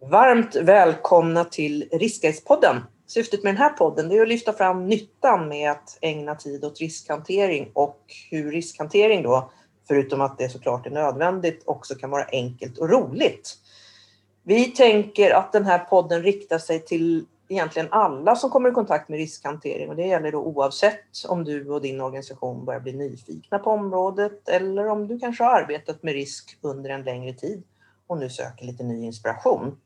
Varmt välkomna till Riskhetspodden. Syftet med den här podden är att lyfta fram nyttan med att ägna tid åt riskhantering och hur riskhantering då, förutom att det såklart är nödvändigt, också kan vara enkelt och roligt. Vi tänker att den här podden riktar sig till egentligen alla som kommer i kontakt med riskhantering och det gäller då oavsett om du och din organisation börjar bli nyfikna på området eller om du kanske har arbetat med risk under en längre tid och nu söker lite ny inspiration.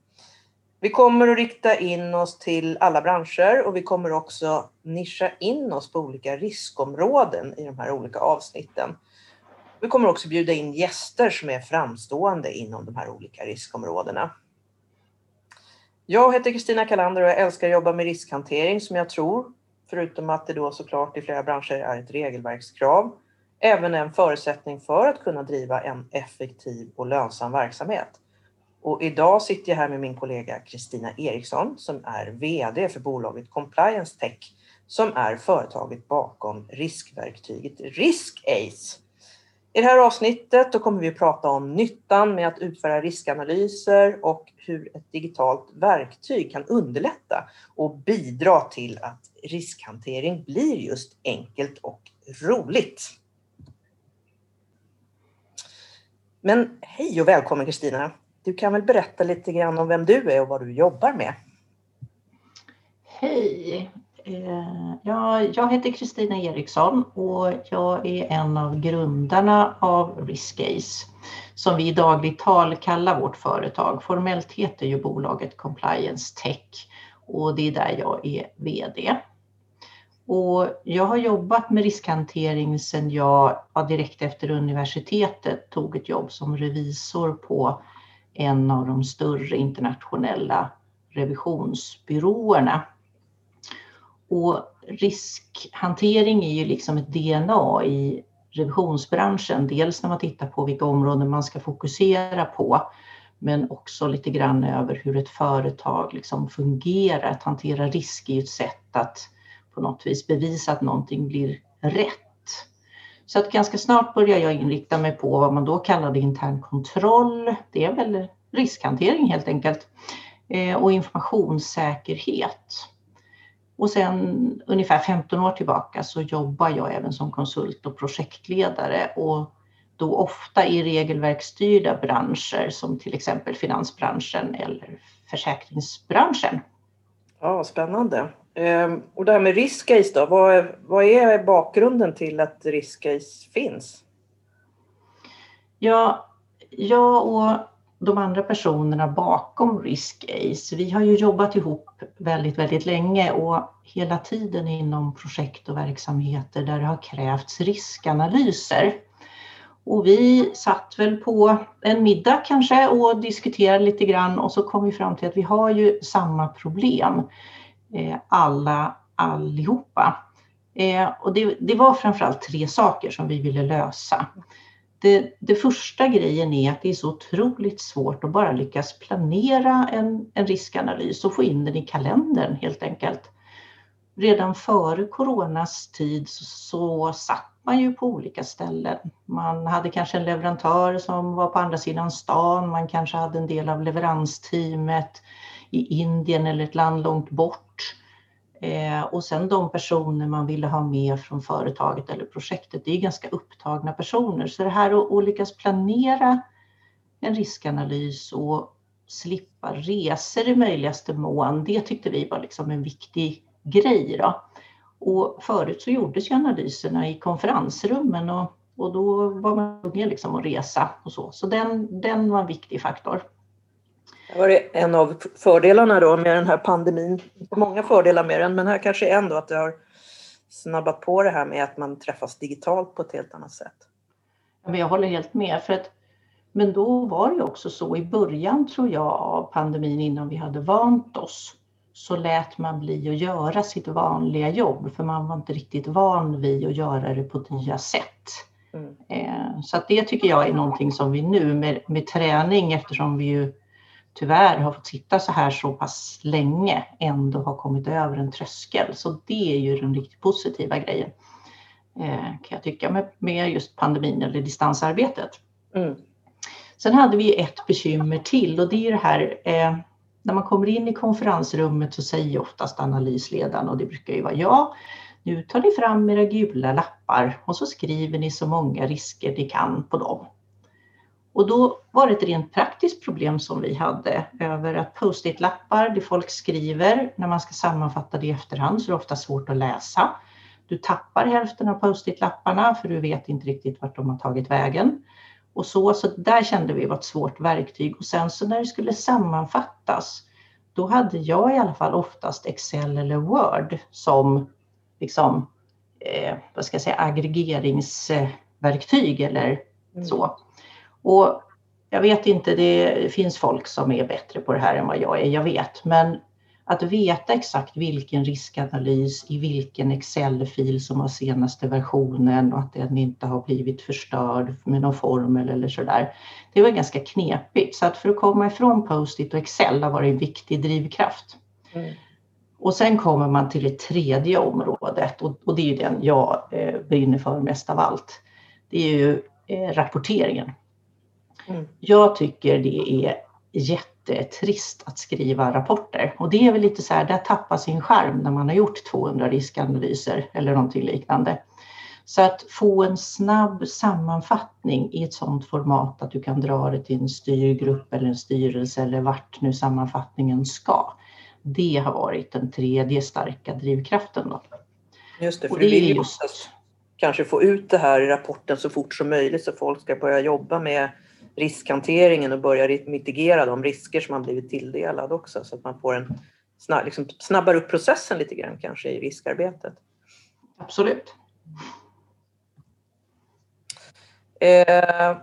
Vi kommer att rikta in oss till alla branscher och vi kommer också nischa in oss på olika riskområden i de här olika avsnitten. Vi kommer också bjuda in gäster som är framstående inom de här olika riskområdena. Jag heter Kristina Kalander och jag älskar att jobba med riskhantering som jag tror, förutom att det då såklart i flera branscher är ett regelverkskrav, även en förutsättning för att kunna driva en effektiv och lönsam verksamhet. Och idag sitter jag här med min kollega Kristina Eriksson som är VD för bolaget Compliance Tech som är företaget bakom riskverktyget RiskAce. I det här avsnittet då kommer vi att prata om nyttan med att utföra riskanalyser och hur ett digitalt verktyg kan underlätta och bidra till att riskhantering blir just enkelt och roligt. Men hej och välkommen Kristina! Du kan väl berätta lite grann om vem du är och vad du jobbar med? Hej! Eh, ja, jag heter Kristina Eriksson och jag är en av grundarna av Riskcase som vi i dagligt tal kallar vårt företag. Formellt heter ju bolaget Compliance Tech och det är där jag är VD. Och jag har jobbat med riskhantering sedan jag ja, direkt efter universitetet tog ett jobb som revisor på en av de större internationella revisionsbyråerna. Och riskhantering är ju liksom ett DNA i revisionsbranschen. Dels när man tittar på vilka områden man ska fokusera på, men också lite grann över hur ett företag liksom fungerar. Att hantera risk är ju ett sätt att på något vis bevisa att någonting blir rätt. Så att ganska snart började jag inrikta mig på vad man då kallade intern kontroll. Det är väl riskhantering helt enkelt. Eh, och informationssäkerhet. Och sen ungefär 15 år tillbaka så jobbar jag även som konsult och projektledare och då ofta i regelverksstyrda branscher som till exempel finansbranschen eller försäkringsbranschen. Ja, Spännande. Ehm, och det här med riskcase då, vad är, vad är bakgrunden till att riskcase finns? Ja, jag och de andra personerna bakom RiskAce, vi har ju jobbat ihop väldigt, väldigt länge och hela tiden inom projekt och verksamheter där det har krävts riskanalyser. Och vi satt väl på en middag kanske och diskuterade lite grann och så kom vi fram till att vi har ju samma problem Eh, alla allihopa. Eh, och det, det var framförallt tre saker som vi ville lösa. Det, det, första grejen är att det är så otroligt svårt att bara lyckas planera en, en riskanalys och få in den i kalendern helt enkelt. Redan före coronas tid så, så satt man ju på olika ställen. Man hade kanske en leverantör som var på andra sidan stan. Man kanske hade en del av leveransteamet i Indien eller ett land långt bort. Eh, och sen de personer man ville ha med från företaget eller projektet, det är ganska upptagna personer. Så det här att, att lyckas planera en riskanalys och slippa resor i möjligaste mån, det tyckte vi var liksom en viktig grej. Då. Och förut så gjordes ju analyserna i konferensrummen och, och då var man tvungen liksom att resa och så. Så den, den var en viktig faktor. Det var en av fördelarna då med den här pandemin. Många fördelar med den, men här kanske är ändå att det har snabbat på det här med att man träffas digitalt på ett helt annat sätt. Jag håller helt med. För att, men då var det också så i början tror jag av pandemin innan vi hade vant oss så lät man bli att göra sitt vanliga jobb för man var inte riktigt van vid att göra det på nya sätt. Mm. Eh, så att det tycker jag är någonting som vi nu med, med träning eftersom vi ju tyvärr har fått sitta så här så pass länge ändå har kommit över en tröskel. Så det är ju den riktigt positiva grejen eh, kan jag tycka med, med just pandemin eller distansarbetet. Mm. Sen hade vi ett bekymmer till och det är det här eh, när man kommer in i konferensrummet så säger oftast analysledaren, och det brukar ju vara jag, nu tar ni fram era gula lappar och så skriver ni så många risker ni kan på dem. Och då var det ett rent praktiskt problem som vi hade över att post-it-lappar, det folk skriver när man ska sammanfatta det i efterhand så är det ofta svårt att läsa. Du tappar hälften av post-it-lapparna för du vet inte riktigt vart de har tagit vägen. Och så, så där kände vi var ett svårt verktyg. Och sen så när det skulle sammanfattas, då hade jag i alla fall oftast Excel eller Word som liksom, eh, vad ska jag säga, aggregeringsverktyg eller mm. så. Och jag vet inte, det finns folk som är bättre på det här än vad jag är, jag vet. Men att veta exakt vilken riskanalys i vilken Excel-fil som har senaste versionen och att den inte har blivit förstörd med någon formel eller sådär. Det var ganska knepigt. Så att för att komma ifrån Post-it och Excel har varit en viktig drivkraft. Mm. Och sen kommer man till det tredje området och, och det är ju den jag eh, brinner för mest av allt. Det är ju eh, rapporteringen. Mm. Jag tycker det är jättetrist att skriva rapporter och det är väl lite så här, där tappar sin skärm när man har gjort 200 riskanalyser eller någonting liknande. Så att få en snabb sammanfattning i ett sådant format att du kan dra det till en styrgrupp eller en styrelse eller vart nu sammanfattningen ska. Det har varit den tredje starka drivkraften. Då. Just det, för det du vill just... kanske få ut det här i rapporten så fort som möjligt så folk ska börja jobba med riskhanteringen och börja mitigera de risker som man blivit tilldelad också så att man får en snabb, liksom, snabbar upp processen lite grann kanske i riskarbetet. Absolut. Eh,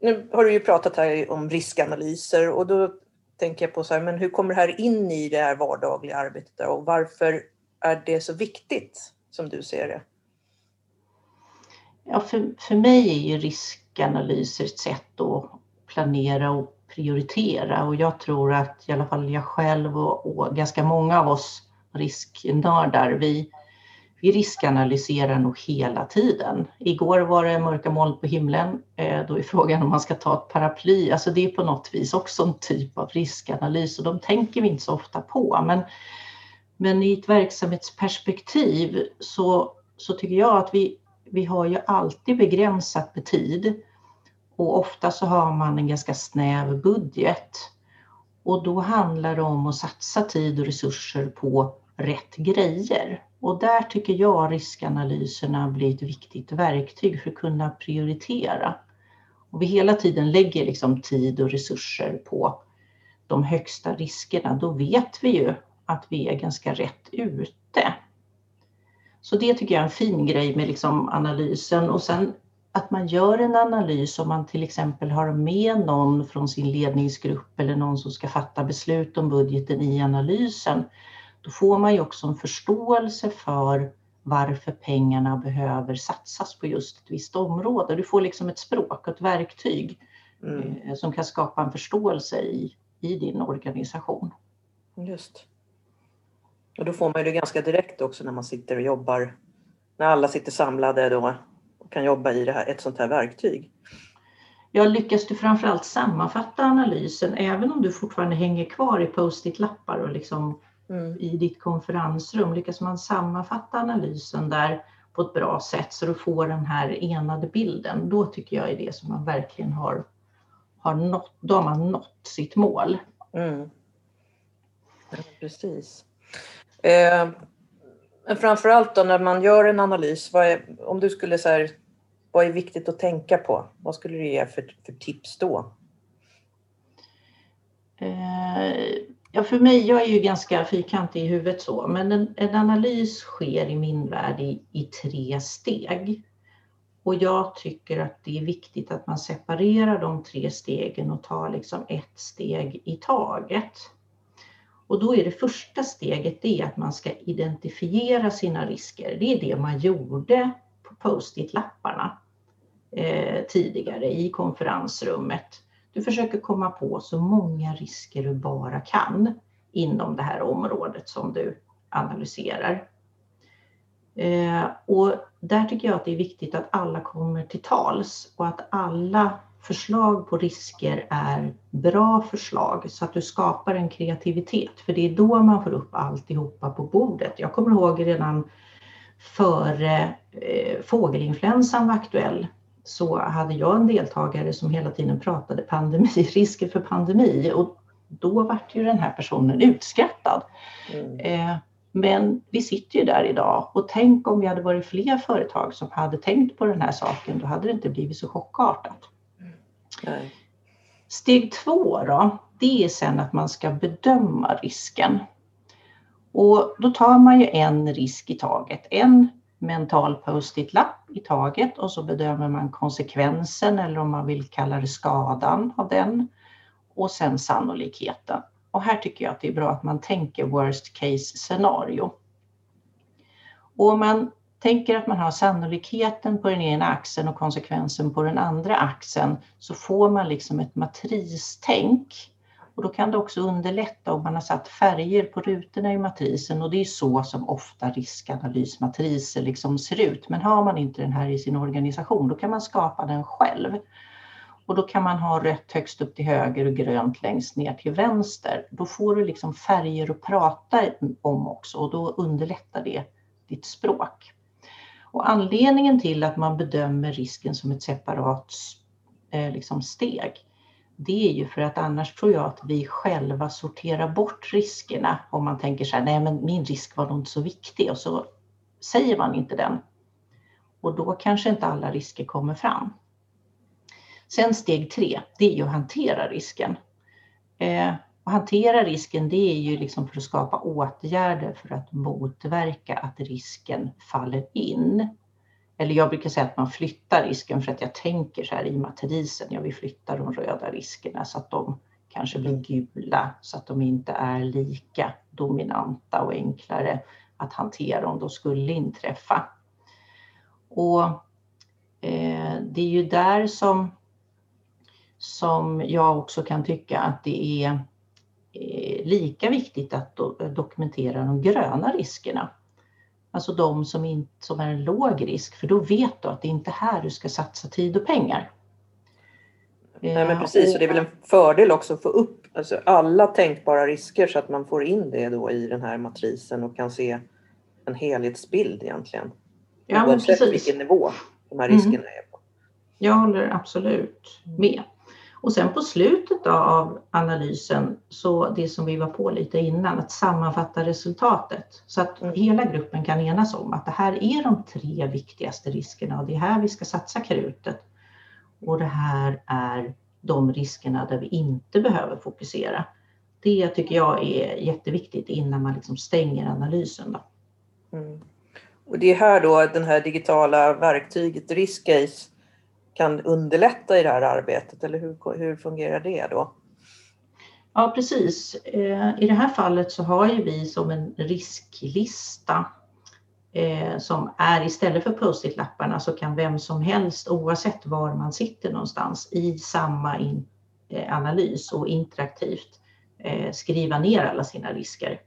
nu har du ju pratat här om riskanalyser och då tänker jag på så här, men hur kommer det här in i det här vardagliga arbetet och varför är det så viktigt som du ser det? Ja, för, för mig är ju riskanalyser ett sätt att planera och prioritera och jag tror att i alla fall jag själv och, och ganska många av oss risknördar, vi, vi riskanalyserar nog hela tiden. Igår var det mörka moln på himlen. Eh, då är frågan om man ska ta ett paraply. Alltså det är på något vis också en typ av riskanalys och de tänker vi inte så ofta på. Men, men i ett verksamhetsperspektiv så, så tycker jag att vi, vi har ju alltid begränsat med tid och ofta så har man en ganska snäv budget. Och då handlar det om att satsa tid och resurser på rätt grejer. Och där tycker jag riskanalyserna blir ett viktigt verktyg för att kunna prioritera. Och vi hela tiden lägger liksom tid och resurser på de högsta riskerna, då vet vi ju att vi är ganska rätt ute. Så det tycker jag är en fin grej med liksom analysen och sen att man gör en analys om man till exempel har med någon från sin ledningsgrupp eller någon som ska fatta beslut om budgeten i analysen då får man ju också en förståelse för varför pengarna behöver satsas på just ett visst område. Du får liksom ett språk och ett verktyg mm. Eh, som kan skapa en förståelse i, i din organisation. Just. Och då får man det ganska direkt också när man sitter och jobbar, när alla sitter samlade då och kan jobba i det här, ett sånt här verktyg. Ja, lyckas du framförallt sammanfatta analysen även om du fortfarande hänger kvar i post-it-lappar och liksom mm. i ditt konferensrum. Lyckas man sammanfatta analysen där på ett bra sätt så du får den här enade bilden, då tycker jag är det som man verkligen har, har nått, då har man nått sitt mål. Mm. Ja, precis. Eh, men framförallt då när man gör en analys, är, om du skulle säga vad är viktigt att tänka på? Vad skulle du ge för, för tips då? Eh, Ja, för mig, jag är ju ganska fyrkantig i huvudet så, men en, en analys sker i min värld i, i, tre steg. Och jag tycker att det är viktigt att man separerar de tre stegen och tar liksom ett steg i taget. Och då är det första steget det att man ska identifiera sina risker. Det är det man gjorde på post-it-lapparna eh, tidigare i konferensrummet. Du försöker komma på så många risker du bara kan inom det här området som du analyserar. Eh, och där tycker jag att det är viktigt att alla kommer till tals och att alla förslag på risker är bra förslag så att du skapar en kreativitet. För det är då man får upp alltihopa på bordet. Jag kommer ihåg redan före eh, fågelinfluensan var aktuell så hade jag en deltagare som hela tiden pratade pandemi, risker för pandemi och då vart ju den här personen utskrattad. Mm. Eh, men vi sitter ju där idag och tänk om vi hade varit fler företag som hade tänkt på den här saken, då hade det inte blivit så chockartat. Nej. Steg två då, det är sen att man ska bedöma risken. Och då tar man ju en risk i taget, en mental post-it-lapp i taget och så bedömer man konsekvensen eller om man vill kalla det skadan av den och sen sannolikheten. Och här tycker jag att det är bra att man tänker worst case scenario. Och om man tänker att man har sannolikheten på den ena axeln och konsekvensen på den andra axeln så får man liksom ett matristänk. Och då kan det också underlätta om man har satt färger på rutorna i matrisen och det är så som ofta riskanalysmatriser liksom ser ut. Men har man inte den här i sin organisation då kan man skapa den själv. Och då kan man ha rött högst upp till höger och grönt längst ner till vänster. Då får du liksom färger att prata om också och då underlättar det ditt språk. Och anledningen till att man bedömer risken som ett separat eh, liksom steg, det är ju för att annars tror jag att vi själva sorterar bort riskerna om man tänker så här, nej men min risk var nog inte så viktig och så säger man inte den. Och då kanske inte alla risker kommer fram. Sen steg tre, det är ju att hantera risken. Eh, att hantera risken, det är ju liksom för att skapa åtgärder för att motverka att risken faller in. Eller jag brukar säga att man flyttar risken för att jag tänker så här i matrisen, jag vill flytta de röda riskerna så att de kanske blir gula så att de inte är lika dominanta och enklare att hantera om de skulle inträffa. Och eh, det är ju där som som jag också kan tycka att det är lika viktigt att dokumentera de gröna riskerna. Alltså de som, inte, som är en låg risk, för då vet du att det inte är här du ska satsa tid och pengar. Nej men precis, och det är väl en fördel också att få upp alltså alla tänkbara risker så att man får in det då i den här matrisen och kan se en helhetsbild egentligen. Ja, Oavsett vilken nivå de här riskerna mm. är på. Jag håller absolut med. Och sen på slutet av analysen, så det som vi var på lite innan, att sammanfatta resultatet så att mm. hela gruppen kan enas om att det här är de tre viktigaste riskerna och det är här vi ska satsa krutet. Och det här är de riskerna där vi inte behöver fokusera. Det tycker jag är jätteviktigt innan man liksom stänger analysen. Då. Mm. Och det är här då den här digitala verktyget Riskcase kan underlätta i det här arbetet eller hur, hur fungerar det då? Ja precis. Eh, I det här fallet så har ju vi som en risklista eh, som är istället för post-it-lapparna så kan vem som helst oavsett var man sitter någonstans i samma eh, analys och interaktivt skriva ner alla sina risker.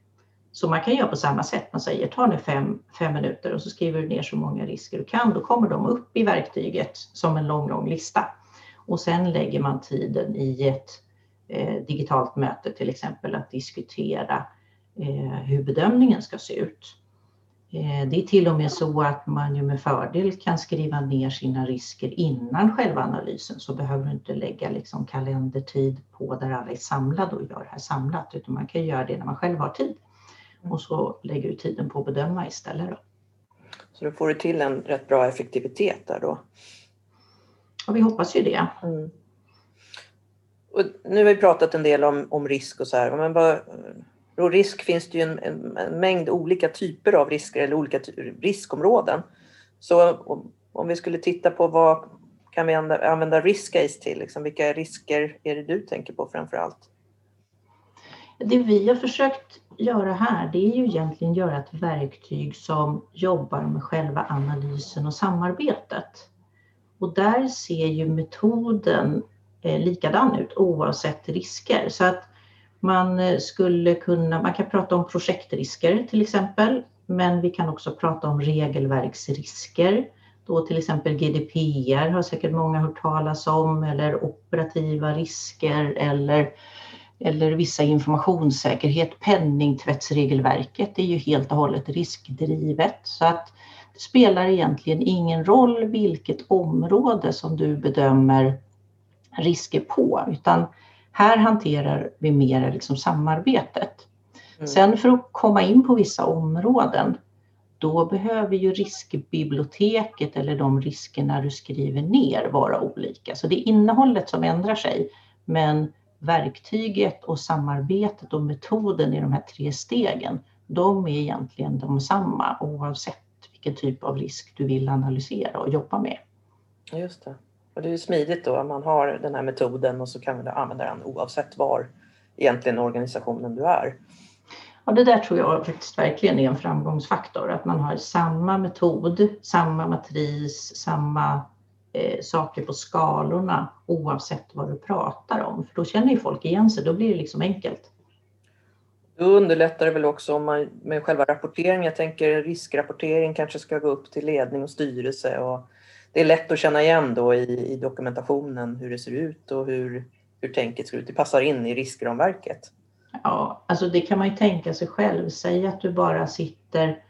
Så man kan göra på samma sätt. Man säger ta nu fem, fem minuter och så skriver du ner så många risker du kan. Då kommer de upp i verktyget som en lång, lång lista. Och sen lägger man tiden i ett eh, digitalt möte till exempel att diskutera eh, hur bedömningen ska se ut. Eh, det är till och med så att man ju med fördel kan skriva ner sina risker innan själva analysen så behöver du inte lägga liksom kalendertid på där alla är samlade och gör det här samlat utan man kan göra det när man själv har tid och så lägger du tiden på att bedöma istället. Då. Så då får du till en rätt bra effektivitet där då? Ja, vi hoppas ju det. Mm. Och nu har vi pratat en del om, om risk och så här, men vad, och risk finns det ju en, en, en, mängd olika typer av risker eller olika riskområden. Så om, om vi skulle titta på vad kan vi använda, använda riskcase till? Liksom, vilka risker är det du tänker på framför allt? Det vi har försökt göra här, det är ju egentligen göra ett verktyg som jobbar med själva analysen och samarbetet. Och där ser ju metoden eh, likadan ut oavsett risker. Så att man eh, skulle kunna, man kan prata om projektrisker till exempel, men vi kan också prata om regelverksrisker. då till exempel GDPR har säkert många hört talas om eller operativa risker eller, eller vissa informationssäkerhet. Penningtvättsregelverket är ju helt och hållet riskdrivet så att det spelar egentligen ingen roll vilket område som du bedömer risker på utan här hanterar vi mer liksom samarbetet. Mm. Sen för att komma in på vissa områden då behöver ju riskbiblioteket eller de riskerna du skriver ner vara olika. Så det är innehållet som ändrar sig, men verktyget och samarbetet och metoden i de här tre stegen, de är egentligen de samma oavsett vilken typ av risk du vill analysera och jobba med. Just det. Och det är ju smidigt då, man har den här metoden och så kan man använda den oavsett var egentligen organisationen du är. Ja, det där tror jag faktiskt verkligen är en framgångsfaktor, att man har samma metod, samma matris, samma eh, saker på skalorna oavsett vad du pratar om. För då känner ju folk igen sig, då blir det liksom enkelt. Då underlättar det väl också om man, med själva rapporteringen. Jag tänker riskrapportering kanske ska gå upp till ledning och styrelse. Och det är lätt att känna igen då i, i dokumentationen hur det ser ut och hur, hur tänket ser ut. Det passar in i riskramverket. Ja, alltså det kan man ju tänka sig själv. Säg att du bara sitter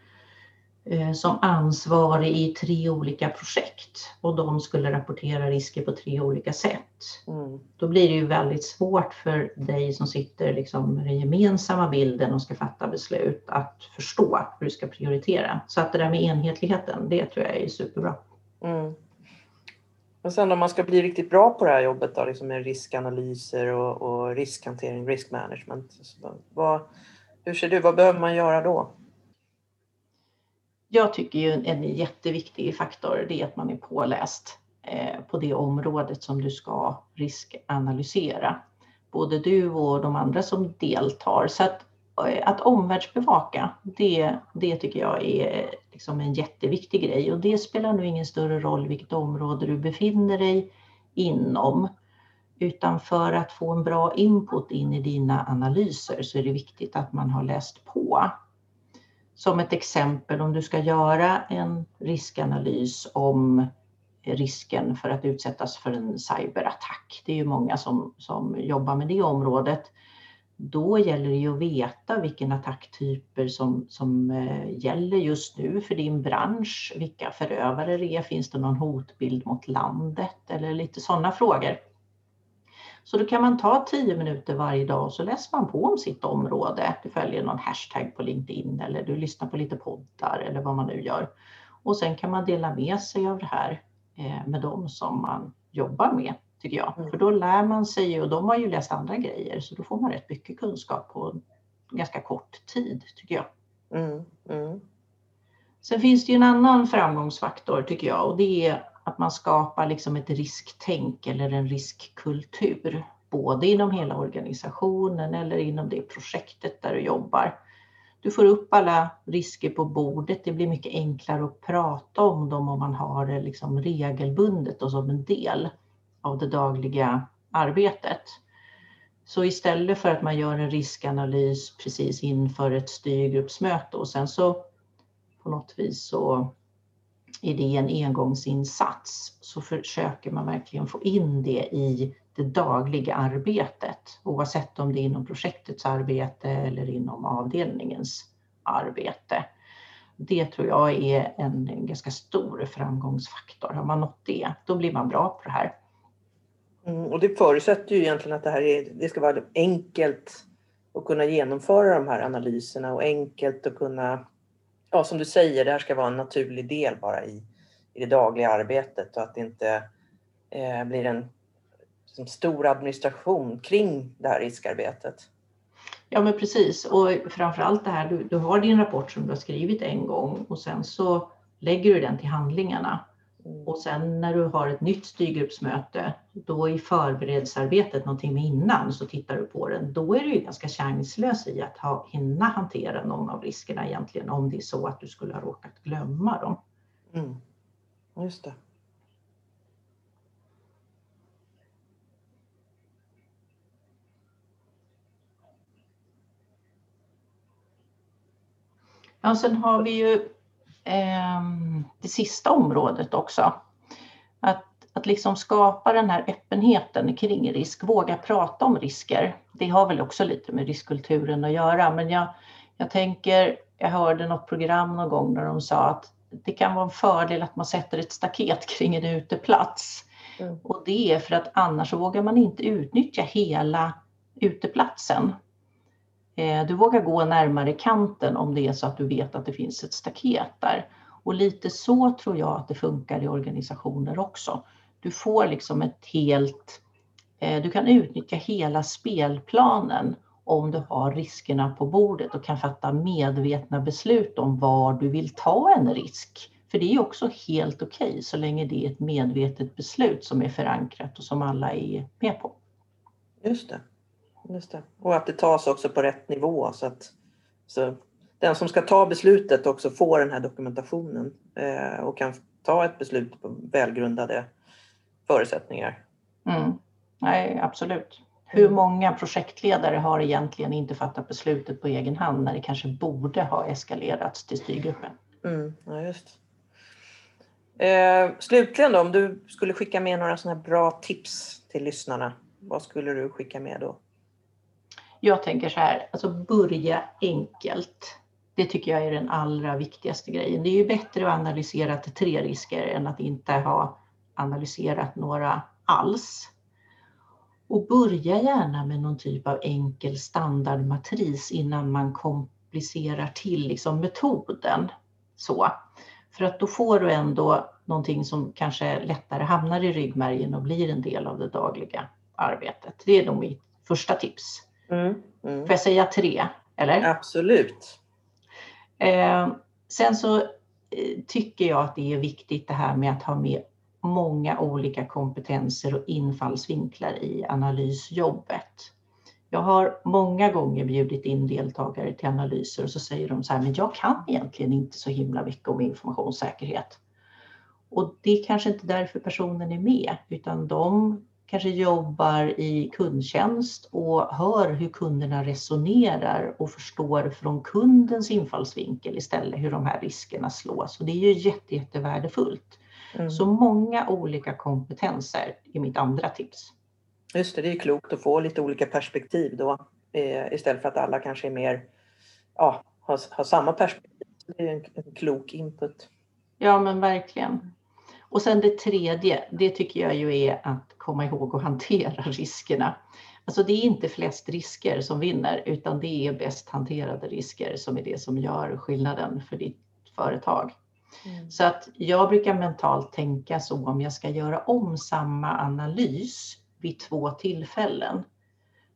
som ansvarig i tre olika projekt och de skulle rapportera risker på tre olika sätt. Mm. Då blir det ju väldigt svårt för dig som sitter liksom med den gemensamma bilden och ska fatta beslut att förstå hur du ska prioritera. Så att det där med enhetligheten, det tror jag är superbra. Mm. Men sen om man ska bli riktigt bra på det här jobbet då, liksom med riskanalyser och, och riskhantering, riskmanagement. Vad, hur ser du, vad behöver man göra då? Jag tycker ju en jätteviktig faktor det är att man är påläst eh, på det området som du ska riskanalysera. Både du och de andra som deltar. Så att eh, att omvärldsbevaka, det, det tycker jag är liksom en jätteviktig grej och det spelar nog ingen större roll vilket område du befinner dig inom. Utan för att få en bra input in i dina analyser så är det viktigt att man har läst på. Som ett exempel om du ska göra en riskanalys om risken för att utsättas för en cyberattack. Det är ju många som, som jobbar med det området då gäller det ju att veta vilken attacktyper som, som eh, gäller just nu för din bransch, vilka förövare det är, finns det någon hotbild mot landet eller lite sådana frågor. Så då kan man ta tio minuter varje dag och så läser man på om sitt område. Du följer någon hashtag på LinkedIn eller du lyssnar på lite poddar eller vad man nu gör. Och sen kan man dela med sig av det här eh, med dem som man jobbar med tycker jag. Mm. För då lär man sig och de har ju läst andra grejer så då får man rätt mycket kunskap på ganska kort tid tycker jag. Mm. Mm. Sen finns det ju en annan framgångsfaktor tycker jag och det är att man skapar liksom ett risktänk eller en riskkultur. Både inom hela organisationen eller inom det projektet där du jobbar. Du får upp alla risker på bordet. Det blir mycket enklare att prata om dem om man har det liksom regelbundet och som en del av det dagliga arbetet. Så istället för att man gör en riskanalys precis inför ett styrgruppsmöte och sen så på något vis så är det en engångsinsats så försöker man verkligen få in det i det dagliga arbetet oavsett om det är inom projektets arbete eller inom avdelningens arbete. Det tror jag är en ganska stor framgångsfaktor. Har man nått det, då blir man bra på det här. Mm, och det förutsätter ju egentligen att det här är, det ska vara enkelt att kunna genomföra de här analyserna och enkelt att kunna, ja som du säger, det här ska vara en naturlig del bara i, i det dagliga arbetet och att det inte eh, blir en liksom, stor administration kring det här riskarbetet. Ja men precis och framförallt det här, du, du har din rapport som du har skrivit en gång och sen så lägger du den till handlingarna och sen när du har ett nytt styrgruppsmöte, då i förberedelsearbetet, någonting med innan, så tittar du på den. Då är du ju ganska chanslös i att ha, hinna hantera någon av riskerna egentligen, om det är så att du skulle ha råkat glömma dem. Mm. Just det. Ja, sen har vi ju det sista området också. Att, att liksom skapa den här öppenheten kring risk, våga prata om risker. Det har väl också lite med riskkulturen att göra, men jag, jag tänker, jag hörde något program någon gång där de sa att det kan vara en fördel att man sätter ett staket kring en uteplats. Mm. Och det är för att annars vågar man inte utnyttja hela uteplatsen. Eh, du vågar gå närmare kanten om det är så att du vet att det finns ett staket där. Och lite så tror jag att det funkar i organisationer också. Du får liksom ett helt, eh, du kan utnyttja hela spelplanen om du har riskerna på bordet och kan fatta medvetna beslut om var du vill ta en risk. För det är också helt okej okay, så länge det är ett medvetet beslut som är förankrat och som alla är med på. Just det. Just det. Och att det tas också på rätt nivå så att så den som ska ta beslutet också får den här dokumentationen eh, och kan ta ett beslut på välgrundade förutsättningar. Mm. Nej, absolut. Hur många projektledare har egentligen inte fattat beslutet på egen hand när det kanske borde ha eskalerats till styrgruppen? Mm, ja, just. Eh, slutligen då, om du skulle skicka med några sådana bra tips till lyssnarna, vad skulle du skicka med då? Jag tänker så här, alltså börja enkelt. Det tycker jag är den allra viktigaste grejen. Det är ju bättre att analysera till tre risker än att inte ha analyserat några alls. Och börja gärna med någon typ av enkel standardmatris innan man komplicerar till liksom metoden. Så. För att då får du ändå någonting som kanske lättare hamnar i ryggmärgen och blir en del av det dagliga arbetet. Det är nog mitt första tips. Mm, mm. Får jag säga tre? Eller? Absolut. Eh, sen så eh, tycker jag att det är viktigt det här med att ha med många olika kompetenser och infallsvinklar i analysjobbet. Jag har många gånger bjudit in deltagare till analyser och så säger de så här, men jag kan egentligen inte så himla mycket om informationssäkerhet. Och det är kanske inte därför personen är med, utan de kanske jobbar i kundtjänst och hör hur kunderna resonerar och förstår från kundens infallsvinkel istället hur de här riskerna slås. Och det är ju jätte, jättevärdefullt. Mm. Så många olika kompetenser är mitt andra tips. Just det, det är klokt att få lite olika perspektiv då eh, istället för att alla kanske är mer, ja, har, har samma perspektiv. Det är en, en klok input. Ja, men verkligen. Och sen det tredje, det tycker jag ju är att komma ihåg att hantera riskerna. Alltså det är inte flest risker som vinner, utan det är bäst hanterade risker som är det som gör skillnaden för ditt företag. Mm. Så att jag brukar mentalt tänka så om jag ska göra om samma analys vid två tillfällen.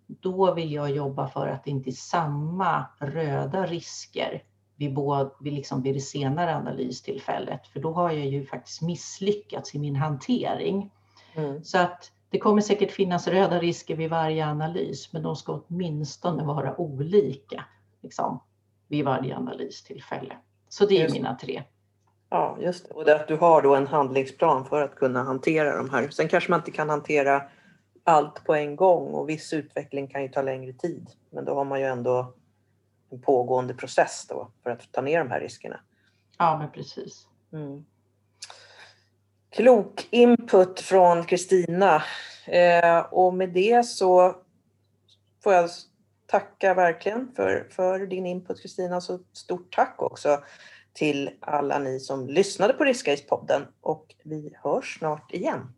Då vill jag jobba för att det inte är samma röda risker vid, både, vid, liksom vid det senare analystillfället. För då har jag ju faktiskt misslyckats i min hantering. Mm. Så att det kommer säkert finnas röda risker vid varje analys, men de ska åtminstone vara olika liksom, vid varje analystillfälle. Så det är just. mina tre. Ja, just det. Och det att du har då en handlingsplan för att kunna hantera de här. Sen kanske man inte kan hantera allt på en gång och viss utveckling kan ju ta längre tid. Men då har man ju ändå en pågående process då för att ta ner de här riskerna. Ja, men precis. Mm. Klok input från Kristina. Eh, och med det så får jag tacka verkligen för, för din input Kristina. Så stort tack också till alla ni som lyssnade på Riskais-podden och vi hörs snart igen.